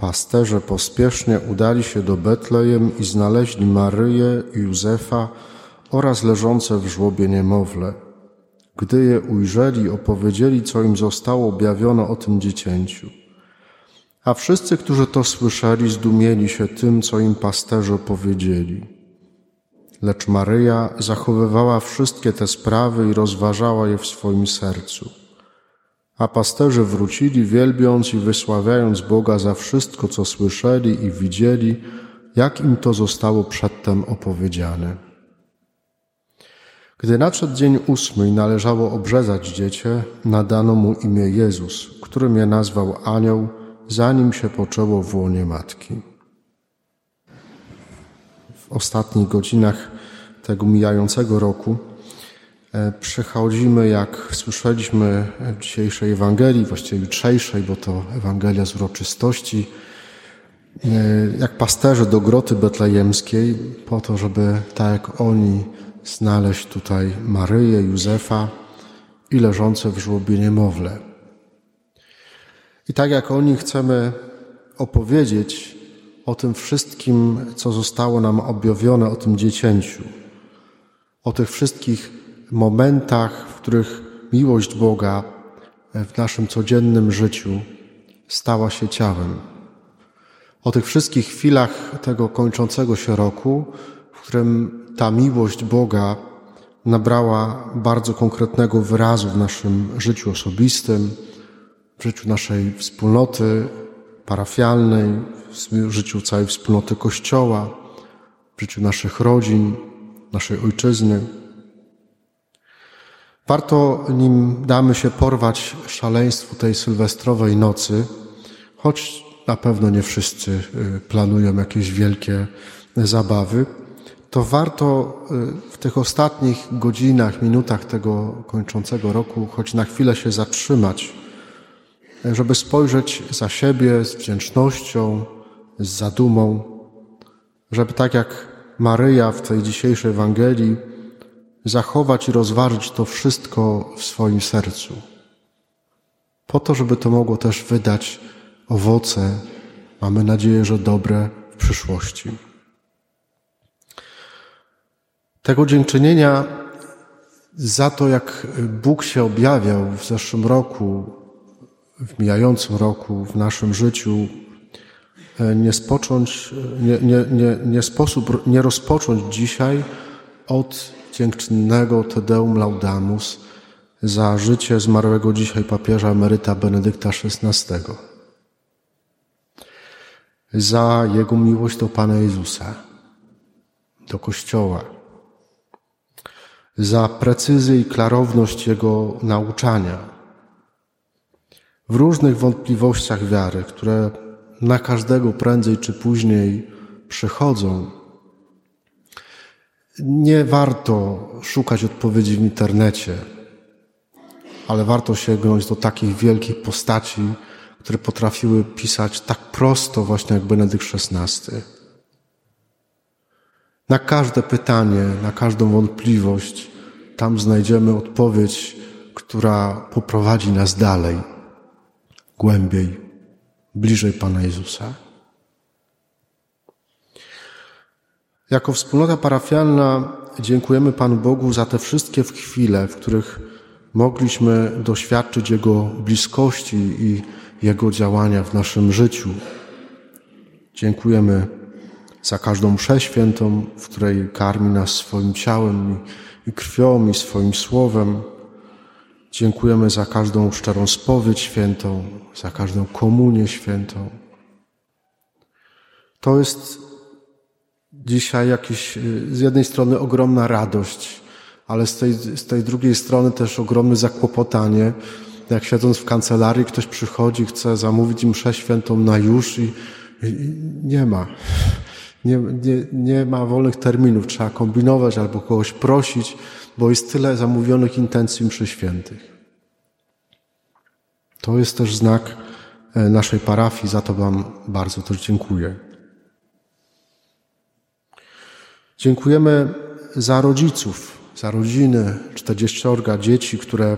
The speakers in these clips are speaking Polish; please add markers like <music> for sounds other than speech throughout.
Pasterze pospiesznie udali się do Betlejem i znaleźli Maryję i Józefa oraz leżące w żłobie niemowlę. Gdy je ujrzeli, opowiedzieli, co im zostało objawione o tym dziecięciu. A wszyscy, którzy to słyszeli, zdumieli się tym, co im pasterze opowiedzieli. Lecz Maryja zachowywała wszystkie te sprawy i rozważała je w swoim sercu. A pasterze wrócili, wielbiąc i wysławiając Boga za wszystko, co słyszeli i widzieli, jak im to zostało przedtem opowiedziane. Gdy nadszedł dzień ósmy i należało obrzezać dziecię, nadano mu imię Jezus, którym je nazwał anioł, zanim się poczęło w łonie matki. W ostatnich godzinach tego mijającego roku przechodzimy, jak słyszeliśmy w dzisiejszej Ewangelii, właściwie jutrzejszej, bo to Ewangelia z uroczystości, e, jak pasterze do groty betlejemskiej, po to, żeby tak jak oni znaleźć tutaj Maryję, Józefa i leżące w żłobie niemowlę. I tak jak oni chcemy opowiedzieć o tym wszystkim, co zostało nam objawione o tym dziecięciu, o tych wszystkich momentach, w których miłość Boga w naszym codziennym życiu stała się ciałem. O tych wszystkich chwilach tego kończącego się roku, w którym ta miłość Boga nabrała bardzo konkretnego wyrazu w naszym życiu osobistym, w życiu naszej wspólnoty parafialnej, w życiu całej wspólnoty Kościoła, w życiu naszych rodzin, naszej ojczyzny. Warto, nim damy się porwać szaleństwu tej sylwestrowej nocy, choć na pewno nie wszyscy y, planują jakieś wielkie zabawy, to warto y, w tych ostatnich godzinach, minutach tego kończącego roku, choć na chwilę się zatrzymać, żeby spojrzeć za siebie z wdzięcznością, z zadumą, żeby tak jak Maryja w tej dzisiejszej Ewangelii, zachować i rozważyć to wszystko w swoim sercu. Po to, żeby to mogło też wydać owoce, mamy nadzieję, że dobre w przyszłości. Tego dziękczynienia za to, jak Bóg się objawiał w zeszłym roku, w mijającym roku, w naszym życiu, nie spocząć, nie, nie, nie, nie sposób nie rozpocząć dzisiaj od dziękczynnego Tedeum Laudamus za życie zmarłego dzisiaj papieża emeryta Benedykta XVI, za jego miłość do Pana Jezusa, do Kościoła, za precyzję i klarowność jego nauczania. W różnych wątpliwościach wiary, które na każdego prędzej czy później przychodzą nie warto szukać odpowiedzi w internecie, ale warto sięgnąć do takich wielkich postaci, które potrafiły pisać tak prosto, właśnie jak Benedykt XVI. Na każde pytanie, na każdą wątpliwość, tam znajdziemy odpowiedź, która poprowadzi nas dalej, głębiej, bliżej Pana Jezusa. Jako wspólnota parafialna dziękujemy Panu Bogu za te wszystkie chwile, w których mogliśmy doświadczyć Jego bliskości i Jego działania w naszym życiu. Dziękujemy za każdą mszę świętą, w której karmi nas swoim ciałem i krwią i swoim słowem. Dziękujemy za każdą szczerą spowiedź świętą, za każdą komunię świętą. To jest dzisiaj jakiś, y, z jednej strony ogromna radość, ale z tej, z tej drugiej strony też ogromne zakłopotanie. Jak siedząc w kancelarii, ktoś przychodzi, chce zamówić mszę świętą na już i, i nie ma. Nie, nie, nie ma wolnych terminów. Trzeba kombinować albo kogoś prosić, bo jest tyle zamówionych intencji mszy świętych. To jest też znak e, naszej parafii, za to Wam bardzo też dziękuję. Dziękujemy za rodziców, za rodziny, 40 dzieci, które,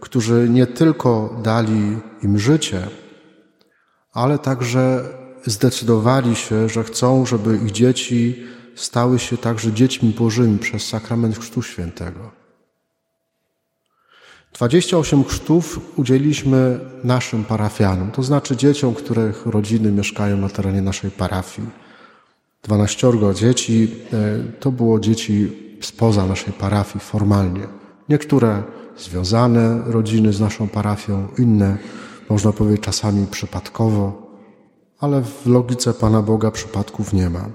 którzy nie tylko dali im życie, ale także zdecydowali się, że chcą, żeby ich dzieci stały się także dziećmi Bożymi przez sakrament Chrztu Świętego. 28 chrztów udzieliliśmy naszym parafianom, to znaczy dzieciom, których rodziny mieszkają na terenie naszej parafii. 12 dzieci e, to było dzieci spoza naszej parafii formalnie. Niektóre związane rodziny z naszą parafią, inne można powiedzieć czasami przypadkowo, ale w logice Pana Boga przypadków nie ma.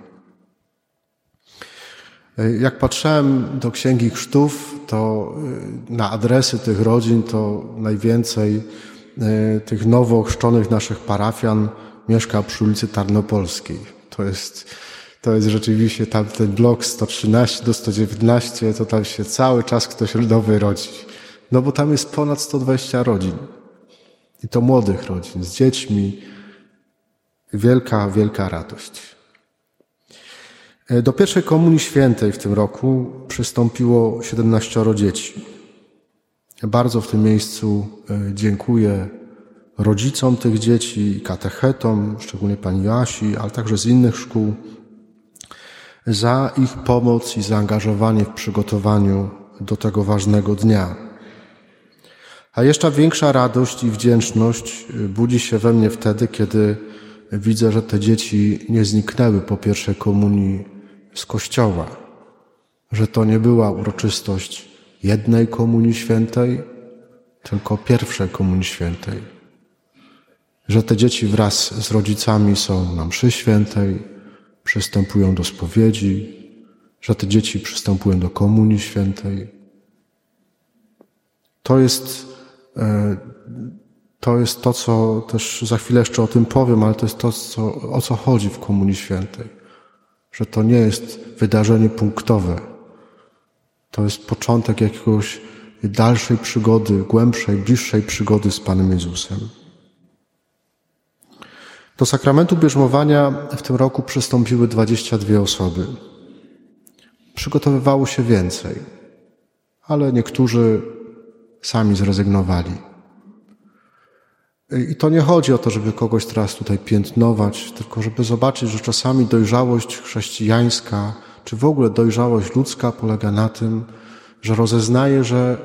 Jak patrzyłem do Księgi Chrztów, to y, na adresy tych rodzin to najwięcej tych nowo chrzczonych naszych parafian mieszka przy ulicy Tarnopolskiej. To jest, to jest rzeczywiście tamten blok 113 do 119, to tam się cały czas ktoś nowy rodzi. No bo tam jest ponad 120 rodzin. I to młodych rodzin, z dziećmi. Wielka, wielka radość. E, do pierwszej komunii świętej w tym roku przystąpiło 17 dzieci. Bardzo w tym miejscu e, dziękuję rodzicom tych dzieci, katechetom, szczególnie pani Joasi, ale także z innych szkół, za ich pomoc i zaangażowanie w przygotowaniu do tego ważnego dnia. A jeszcze większa radość i wdzięczność budzi się we mnie wtedy, kiedy widzę, że te dzieci nie zniknęły po pierwszej komunii z kościoła, że to nie była uroczystość jednej komunii świętej, tylko pierwszej komunii świętej. Że te dzieci wraz z rodzicami są na mszy świętej, przystępują do spowiedzi, że te dzieci przystępują do komunii świętej. To jest E, to jest to, co też za chwilę jeszcze o tym powiem, ale to jest to, co, o co chodzi w Komunii Świętej. Że to nie jest wydarzenie punktowe. To jest początek jakiegoś dalszej przygody, głębszej, bliższej przygody z Panem Jezusem. Do sakramentu bierzmowania w tym roku przystąpiły 22 osoby. Przygotowywało się więcej, ale niektórzy sami zrezygnowali. I to nie chodzi o to, żeby kogoś teraz tutaj piętnować, tylko żeby zobaczyć, że czasami dojrzałość chrześcijańska, czy w ogóle dojrzałość ludzka polega na tym, że rozeznaję, że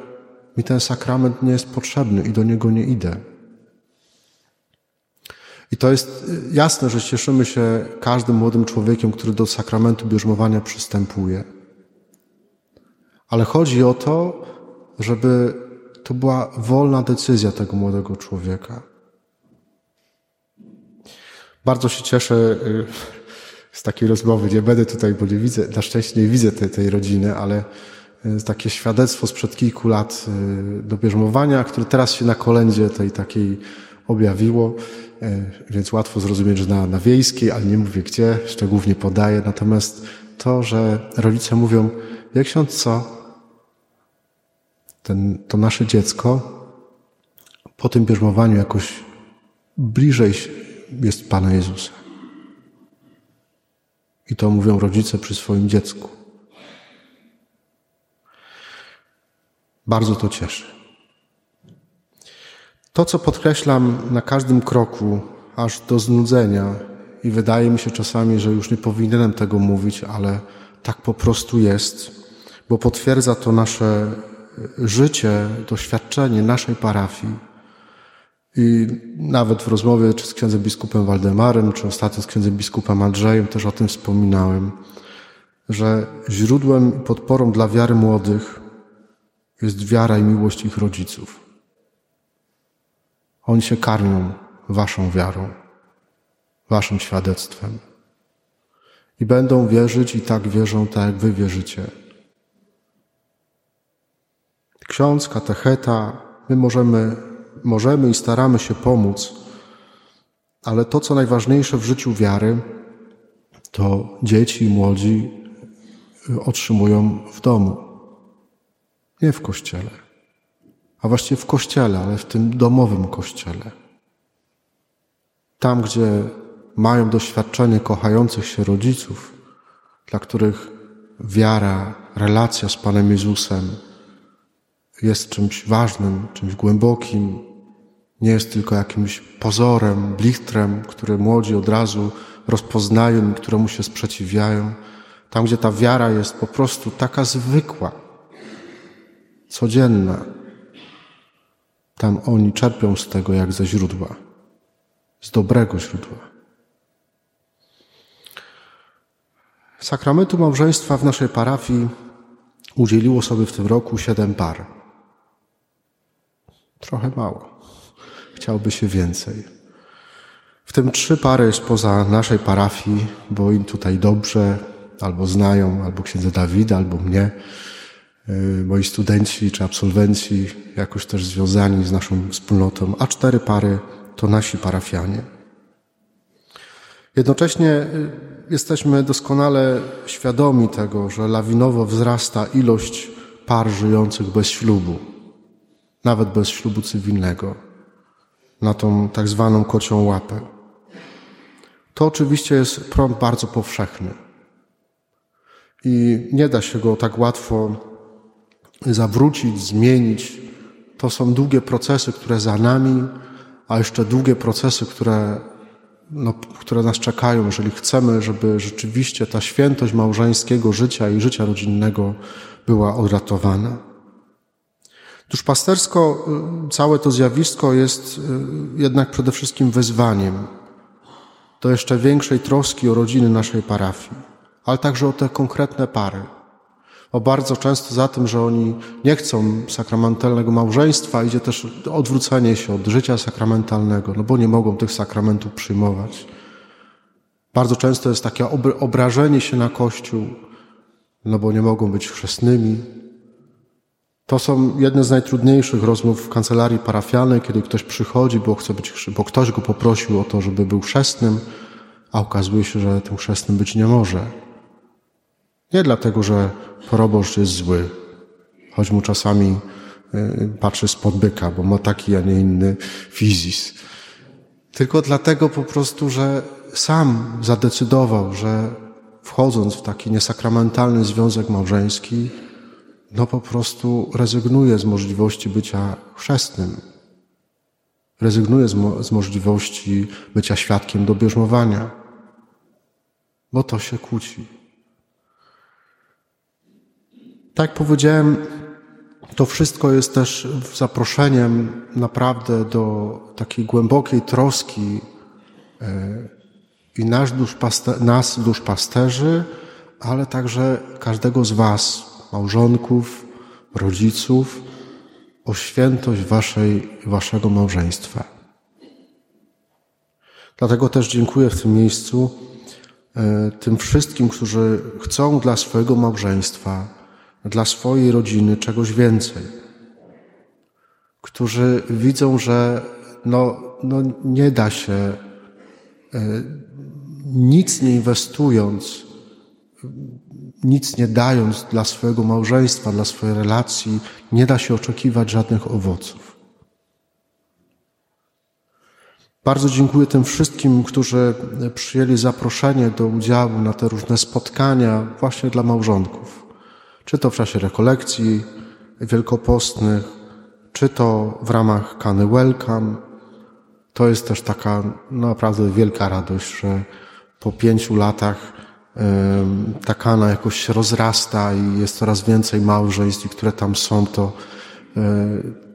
mi ten sakrament nie jest potrzebny i do niego nie idę. I to jest jasne, że cieszymy się każdym młodym człowiekiem, który do sakramentu bierzmowania przystępuje. Ale chodzi o to, żeby to była wolna decyzja tego młodego człowieka. Bardzo się cieszę y, z takiej rozmowy. Nie będę tutaj, bo nie widzę, na szczęście nie widzę tej, tej rodziny, ale y, takie świadectwo sprzed kilku lat y, do bierzmowania, które teraz się na kolędzie tej takiej objawiło, więc łatwo zrozumieć, że na, na wiejskiej, ale nie mówię gdzie, szczegółów nie podaję. Natomiast to, że rodzice mówią, jak ksiądz co, ten, to nasze dziecko po tym bierzmowaniu jakoś bliżej jest Pana Jezusa. I to mówią rodzice przy swoim dziecku. Bardzo to cieszy. To, co podkreślam na każdym kroku, aż do znudzenia, i wydaje mi się czasami, że już nie powinienem tego mówić, ale tak po prostu jest, bo potwierdza to nasze życie, doświadczenie naszej parafii. I nawet w rozmowie czy z księdzem biskupem Waldemarem, czy ostatnio z księdzem biskupem Andrzejem też o tym wspominałem, że źródłem i podporą dla wiary młodych jest wiara i miłość ich rodziców. Oni się karmią waszą wiarą, waszym świadectwem. I będą wierzyć i tak wierzą, tak jak wy wierzycie ksiądz, katecheta, my możemy, możemy i staramy się pomóc, ale to, co najważniejsze w życiu wiary, to dzieci i młodzi otrzymują w domu, nie w kościele, a właściwie w kościele, ale w tym domowym kościele. Tam, gdzie mają doświadczenie kochających się rodziców, dla których wiara, relacja z Panem Jezusem jest czymś ważnym, czymś głębokim, Nie jest tylko jakimś pozorem, blichtrem, który młodzi od razu rozpoznają i któremu się sprzeciwiają. Tam, gdzie ta wiara jest po prostu taka zwykła, codzienna, tam oni czerpią z tego jak ze źródła, z dobrego źródła. Sakramentu małżeństwa w naszej parafii udzieliło sobie w tym roku siedem par. Trochę mało. Chciałby się więcej. W tym trzy pary spoza naszej parafii, bo im tutaj dobrze, albo znają, albo księdza Dawida, albo mnie, moi studenci czy absolwenci, jakoś też związani z naszą wspólnotą, a cztery pary to nasi parafianie. Jednocześnie y, jesteśmy doskonale świadomi tego, że lawinowo wzrasta ilość par żyjących bez ślubu, nawet bez ślubu cywilnego, na tą tak zwaną kocią łapę. To oczywiście jest prąd bardzo powszechny i nie da się go tak łatwo zawrócić, zmienić. To są długie procesy, które za nami, a jeszcze długie procesy, które no, które nas czekają, jeżeli chcemy, żeby rzeczywiście ta świętość małżeńskiego życia i życia rodzinnego była odratowana. Duszpastersko y, całe to zjawisko jest y, jednak przede wszystkim wezwaniem do jeszcze większej troski o rodziny naszej parafii, ale także o te konkretne pary bo bardzo często za tym, że oni nie chcą sakramentalnego małżeństwa, idzie też odwrócenie się od życia sakramentalnego, no bo nie mogą tych sakramentów przyjmować. Bardzo często jest takie obrażenie się na Kościół, no bo nie mogą być chrzestnymi. To są jedne z najtrudniejszych rozmów w kancelarii parafialnej, kiedy ktoś przychodzi, bo, chce być, bo ktoś go poprosił o to, żeby był chrzestnym, a okazuje się, że tym chrzestnym być nie może. Nie dlatego, że proboszcz jest zły, choć mu czasami y, patrzy spod byka, bo ma taki, a nie inny fizis. Tylko dlatego po prostu, że sam zadecydował, że wchodząc w taki niesakramentalny związek małżeński, no po prostu rezygnuje z możliwości bycia chrzestnym. Rezygnuje z, mo z możliwości bycia świadkiem do bierzmowania, bo to się kłóci. Tak jak powiedziałem, to wszystko jest też zaproszeniem naprawdę do takiej głębokiej troski e, i nasz duszpaster, nas, duszpasterzy, ale także każdego z Was, małżonków, rodziców, o świętość waszej, Waszego małżeństwa. Dlatego też dziękuję w tym miejscu e, tym wszystkim, którzy chcą dla swojego małżeństwa dla swojej rodziny czegoś więcej, którzy widzą, że no, no nie da się e, nic nie inwestując, nic nie dając dla swojego małżeństwa, dla swojej relacji, nie da się oczekiwać żadnych owoców. Bardzo dziękuję tym wszystkim, którzy przyjęli zaproszenie do udziału na te różne spotkania właśnie dla małżonków czy to w czasie rekolekcji wielkopostnych, czy to w ramach Kany Welcome. To jest też taka naprawdę wielka radość, że po pięciu latach ta kana jakoś się rozrasta i jest coraz więcej małżeństw, i które tam są, to, e,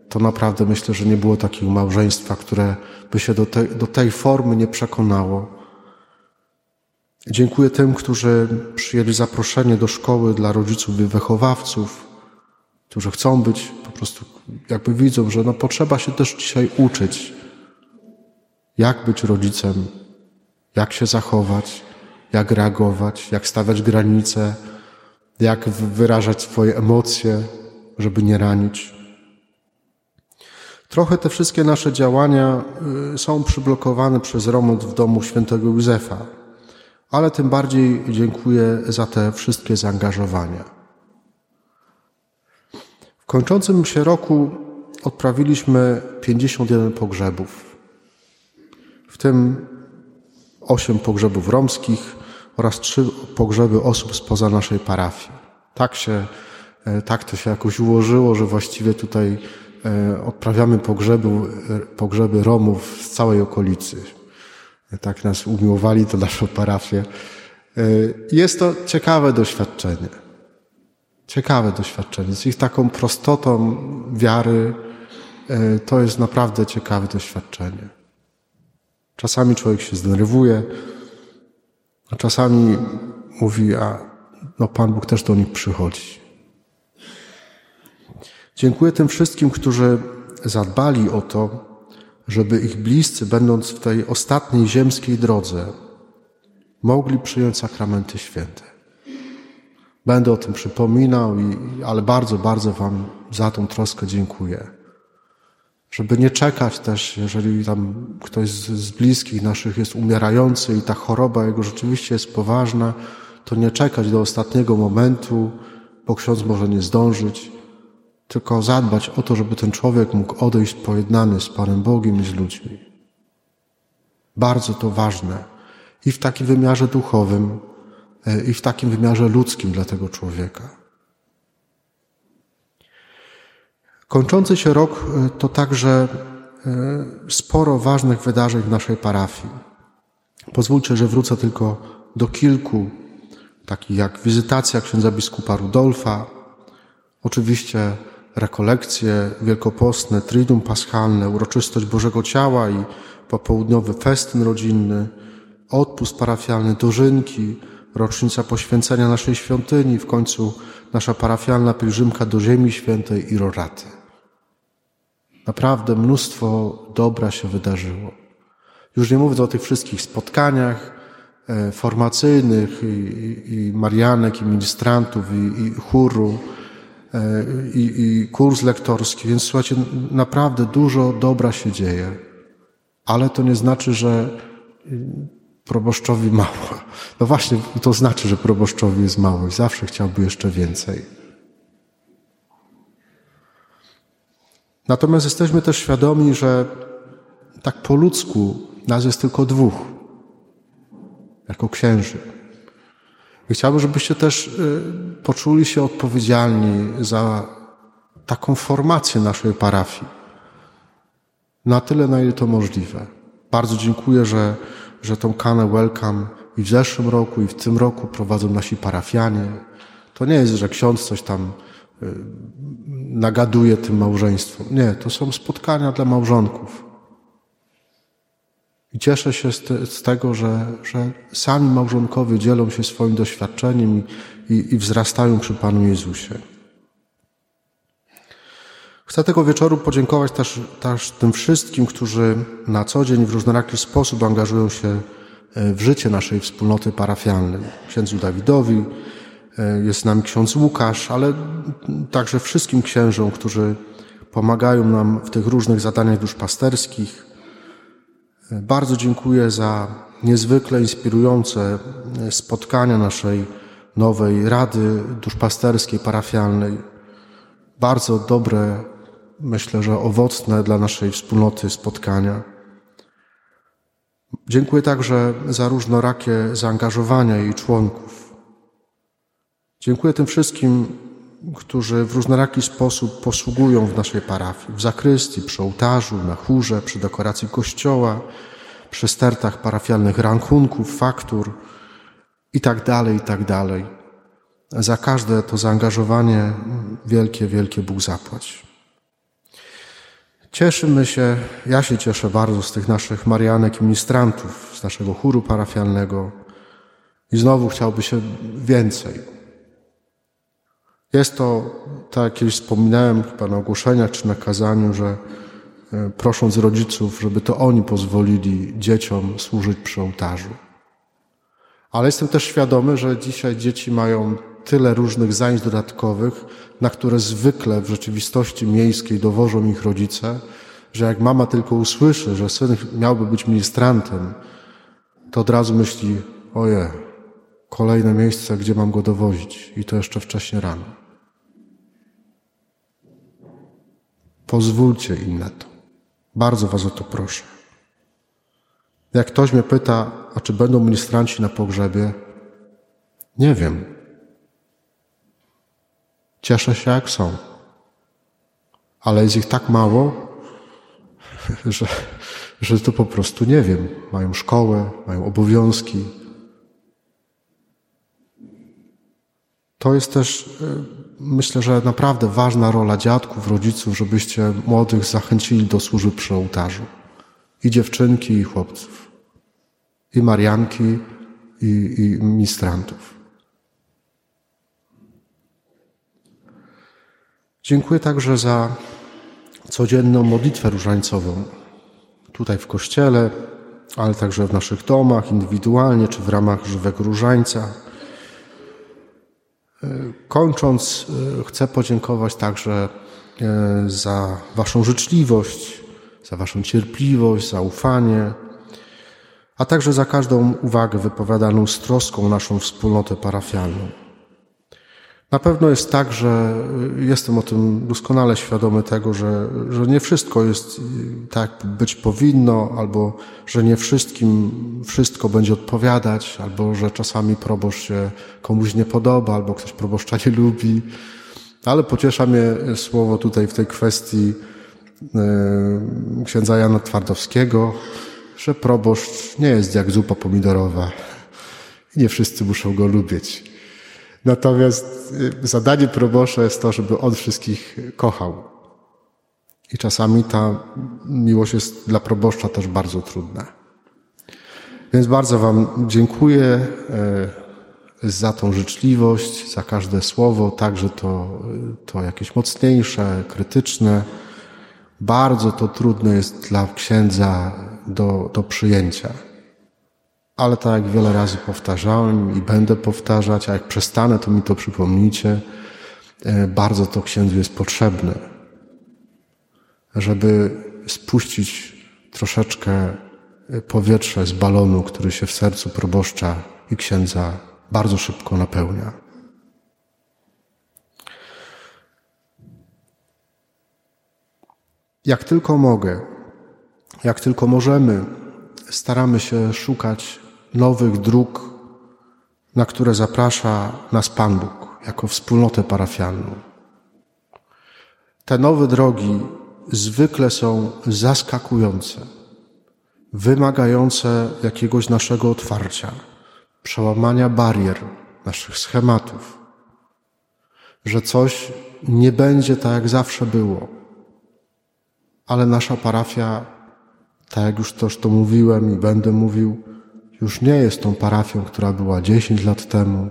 to naprawdę myślę, że nie było takiego małżeństwa, które by się do, te, do tej formy nie przekonało. Dziękuję tym, którzy przyjęli zaproszenie do szkoły dla rodziców i wychowawców, którzy chcą być, po prostu jakby widzą, że no potrzeba się też dzisiaj uczyć, jak być rodzicem, jak się zachować, jak reagować, jak stawiać granice, jak wyrażać swoje emocje, żeby nie ranić. Trochę te wszystkie nasze działania y, są przyblokowane przez remont w domu świętego Józefa ale tym bardziej dziękuję za te wszystkie zaangażowania. W kończącym się roku odprawiliśmy 51 pogrzebów, w tym 8 pogrzebów romskich oraz 3 pogrzeby osób spoza naszej parafii. Tak się, e, tak to się jakoś ułożyło, że właściwie tutaj e, odprawiamy pogrzeby, pogrzeby Romów z całej okolicy. Tak nas umiłowali to naszą parafię. Jest to ciekawe doświadczenie. Ciekawe doświadczenie. Z ich taką prostotą wiary to jest naprawdę ciekawe doświadczenie. Czasami człowiek się zdenerwuje, a czasami mówi, a no Pan Bóg też do nich przychodzi. Dziękuję tym wszystkim, którzy zadbali o to, żeby ich bliscy, będąc w tej ostatniej ziemskiej drodze, mogli przyjąć sakramenty święte. Będę o tym przypominał, i, ale bardzo, bardzo Wam za tą troskę dziękuję. Żeby nie czekać też, jeżeli tam ktoś z, z bliskich naszych jest umierający i ta choroba jego rzeczywiście jest poważna, to nie czekać do ostatniego momentu, bo ksiądz może nie zdążyć, tylko zadbać o to, żeby ten człowiek mógł odejść pojednany z Panem Bogiem i z ludźmi. Bardzo to ważne i w takim wymiarze duchowym, e, i w takim wymiarze ludzkim dla tego człowieka. Kończący się rok e, to także e, sporo ważnych wydarzeń w naszej parafii. Pozwólcie, że wrócę tylko do kilku, takich jak wizytacja księdza biskupa Rudolfa, oczywiście rekolekcje wielkopostne, triduum paschalne, uroczystość Bożego Ciała i popołudniowy festyn rodzinny, odpust parafialny, dożynki, rocznica poświęcenia naszej świątyni, w końcu nasza parafialna pielgrzymka do Ziemi Świętej i roraty. Naprawdę mnóstwo dobra się wydarzyło. Już nie mówiąc o tych wszystkich spotkaniach e, formacyjnych i, i, i marianek, i ministrantów, i, i chóru, i, i kurs lektorski, więc słuchajcie, naprawdę dużo dobra się dzieje. Ale to nie znaczy, że proboszczowi mało. No właśnie, to znaczy, że proboszczowi jest mało i zawsze chciałby jeszcze więcej. Natomiast jesteśmy też świadomi, że tak po ludzku nas jest tylko dwóch, jako księży. Chciałbym, żebyście też y, poczuli się odpowiedzialni za taką formację naszej parafii. Na tyle, na ile to możliwe. Bardzo dziękuję, że, że tą kanę Welcome i w zeszłym roku, i w tym roku prowadzą nasi parafianie. To nie jest, że ksiądz coś tam y, nagaduje tym małżeństwom. Nie, to są spotkania dla małżonków. I cieszę się z, te, z tego, że, że sami małżonkowie dzielą się swoim doświadczeniem i, i, i wzrastają przy Panu Jezusie. Chcę tego wieczoru podziękować też, też tym wszystkim, którzy na co dzień w różnoraki sposób angażują się e, w życie naszej wspólnoty parafialnej. Księdzu Dawidowi, e, jest z nami ksiądz Łukasz, ale także wszystkim księżom, którzy pomagają nam w tych różnych zadaniach duszpasterskich. E, bardzo dziękuję za niezwykle inspirujące spotkania naszej nowej Rady Duszpasterskiej Parafialnej. Bardzo dobre myślę, że owocne dla naszej wspólnoty spotkania. Dziękuję także za różnorakie zaangażowania jej członków. Dziękuję tym wszystkim, którzy w różnoraki sposób posługują w naszej parafii, w zakrystii, przy ołtarzu, na chórze, przy dekoracji kościoła, przy stertach parafialnych rachunków, faktur i tak dalej, i tak. Za każde to zaangażowanie wielkie, wielkie Bóg zapłać. Cieszymy się, ja się cieszę bardzo z tych naszych Marianek i ministrantów, z naszego chóru parafialnego i znowu chciałby się więcej. Jest to, tak jak kiedyś wspominałem chyba na ogłoszeniach czy na kazaniu, że e, prosząc rodziców, żeby to oni pozwolili dzieciom służyć przy ołtarzu. Ale jestem też świadomy, że dzisiaj dzieci mają tyle różnych zajęć dodatkowych, na które zwykle w rzeczywistości miejskiej dowożą ich rodzice, że jak mama tylko usłyszy, że syn miałby być ministrantem, to od razu myśli, oje, kolejne miejsce, gdzie mam go dowozić i to jeszcze wcześnie rano. Pozwólcie im na to. Bardzo was o to proszę. Jak ktoś mnie pyta, a czy będą ministranci na pogrzebie? Nie wiem. Cieszę się, jak są. ale jest ich tak mało, <laughs> że, że to po prostu nie wiem. Mają szkołę, mają obowiązki. To jest też, e, myślę, że naprawdę ważna rola dziadków, rodziców, żebyście młodych zachęcili do służby przy ołtarzu. I dziewczynki, i chłopców. I Marianki, i, i ministrantów. Dziękuję także za codzienną modlitwę różańcową. Tutaj w kościele, ale także w naszych domach, indywidualnie czy w ramach żywego różańca. Kończąc, e, chcę podziękować także e, za Waszą życzliwość, za Waszą cierpliwość, zaufanie, a także za każdą uwagę wypowiadaną z troską naszą wspólnotę parafialną. Na pewno jest tak, że y, jestem o tym doskonale świadomy tego, że, że nie wszystko jest y, tak, być powinno, albo że nie wszystkim wszystko będzie odpowiadać, albo że czasami proboszcz się komuś nie podoba, albo ktoś proboszcza nie lubi. Ale pociesza mnie słowo tutaj w tej kwestii księdza Jana Twardowskiego, że proboszcz nie jest jak zupa pomidorowa i nie wszyscy muszą go lubić. Natomiast y, zadanie probosza jest to, żeby on wszystkich kochał. I czasami ta miłość jest dla proboszcza też bardzo trudna. Więc bardzo Wam dziękuję y, za tą życzliwość, za każde słowo, także to, y, to jakieś mocniejsze, krytyczne. Bardzo to trudne jest dla księdza do, do przyjęcia. Ale tak jak wiele razy powtarzałem i będę powtarzać, a jak przestanę, to mi to przypomnijcie, e, bardzo to księdzu jest potrzebne, żeby spuścić troszeczkę e, powietrze z balonu, który się w sercu proboszcza i księdza bardzo szybko napełnia. Jak tylko mogę, jak tylko możemy, staramy się szukać nowych dróg, na które zaprasza nas Pan Bóg jako wspólnotę parafialną. Te nowe drogi zwykle są zaskakujące, wymagające jakiegoś naszego otwarcia, przełamania barier, naszych schematów, że coś nie będzie tak, jak zawsze było, ale nasza parafia, tak jak już też to mówiłem i będę mówił, już nie jest tą parafią, która była 10 lat temu,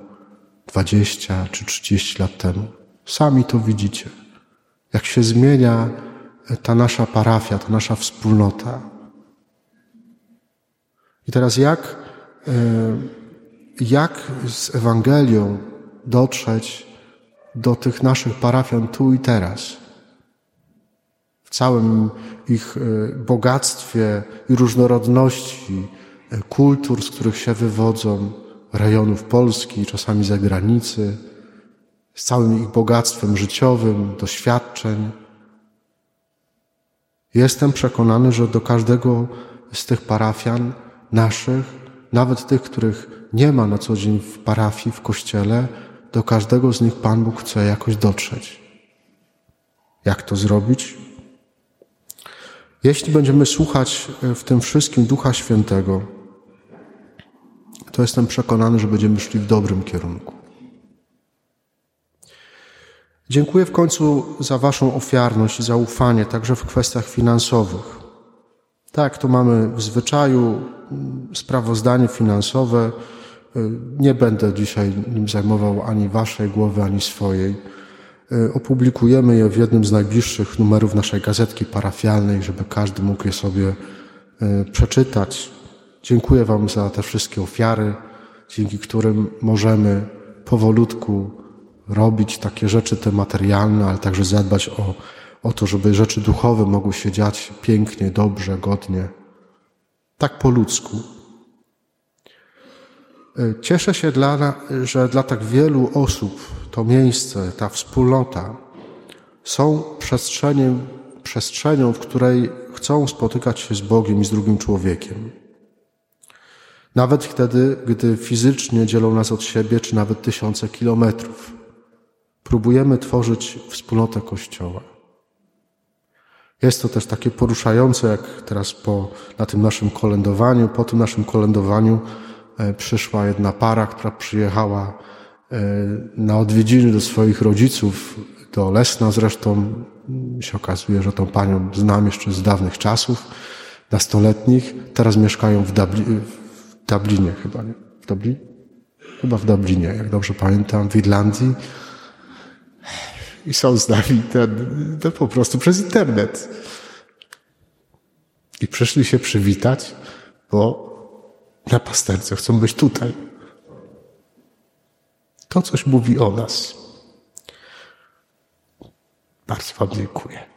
20 czy 30 lat temu. Sami to widzicie. Jak się zmienia ta nasza parafia, ta nasza wspólnota. I teraz jak, e, jak z Ewangelią dotrzeć do tych naszych parafian tu i teraz? Całym ich e, bogactwie i różnorodności, kultur, z których się wywodzą, rejonów Polski, czasami zagranicy, z całym ich bogactwem życiowym, doświadczeń. Jestem przekonany, że do każdego z tych parafian naszych, nawet tych, których nie ma na co dzień w parafii, w kościele, do każdego z nich Pan Bóg chce jakoś dotrzeć. Jak to zrobić? Jeśli będziemy słuchać w tym wszystkim Ducha Świętego, to jestem przekonany, że będziemy szli w dobrym kierunku. Dziękuję w końcu za Waszą ofiarność i zaufanie, także w kwestiach finansowych. Tak, to mamy w zwyczaju sprawozdanie finansowe. Nie będę dzisiaj nim zajmował ani Waszej głowy, ani swojej. Opublikujemy je w jednym z najbliższych numerów naszej gazetki parafialnej, żeby każdy mógł je sobie e, przeczytać, Dziękuję Wam za te wszystkie ofiary, dzięki którym możemy powolutku robić takie rzeczy te materialne, ale także zadbać o, o to, żeby rzeczy duchowe mogły się dziać pięknie, dobrze, godnie. Tak po ludzku. E, cieszę się, dla, że dla tak wielu osób to miejsce, ta wspólnota są przestrzeniem, przestrzenią, w której chcą spotykać się z Bogiem i z drugim człowiekiem. Nawet wtedy, gdy fizycznie dzielą nas od siebie, czy nawet tysiące kilometrów, próbujemy tworzyć wspólnotę Kościoła. Jest to też takie poruszające, jak teraz po, na tym naszym kolędowaniu. Po tym naszym kolędowaniu przyszła jedna para, która przyjechała e, na odwiedziny do swoich rodziców, do Lesna zresztą. Się okazuje, że tą panią znam jeszcze z dawnych czasów, nastoletnich. Teraz mieszkają w, Dubli w Dublinie chyba, nie? W Dublinie? Chyba w Dublinie, jak dobrze pamiętam, w Irlandii. I są z nami ten, ten po prostu przez internet. I przyszli się przywitać, bo na pasterce chcą być tutaj. To coś mówi o nas. Bardzo Wam dziękuję.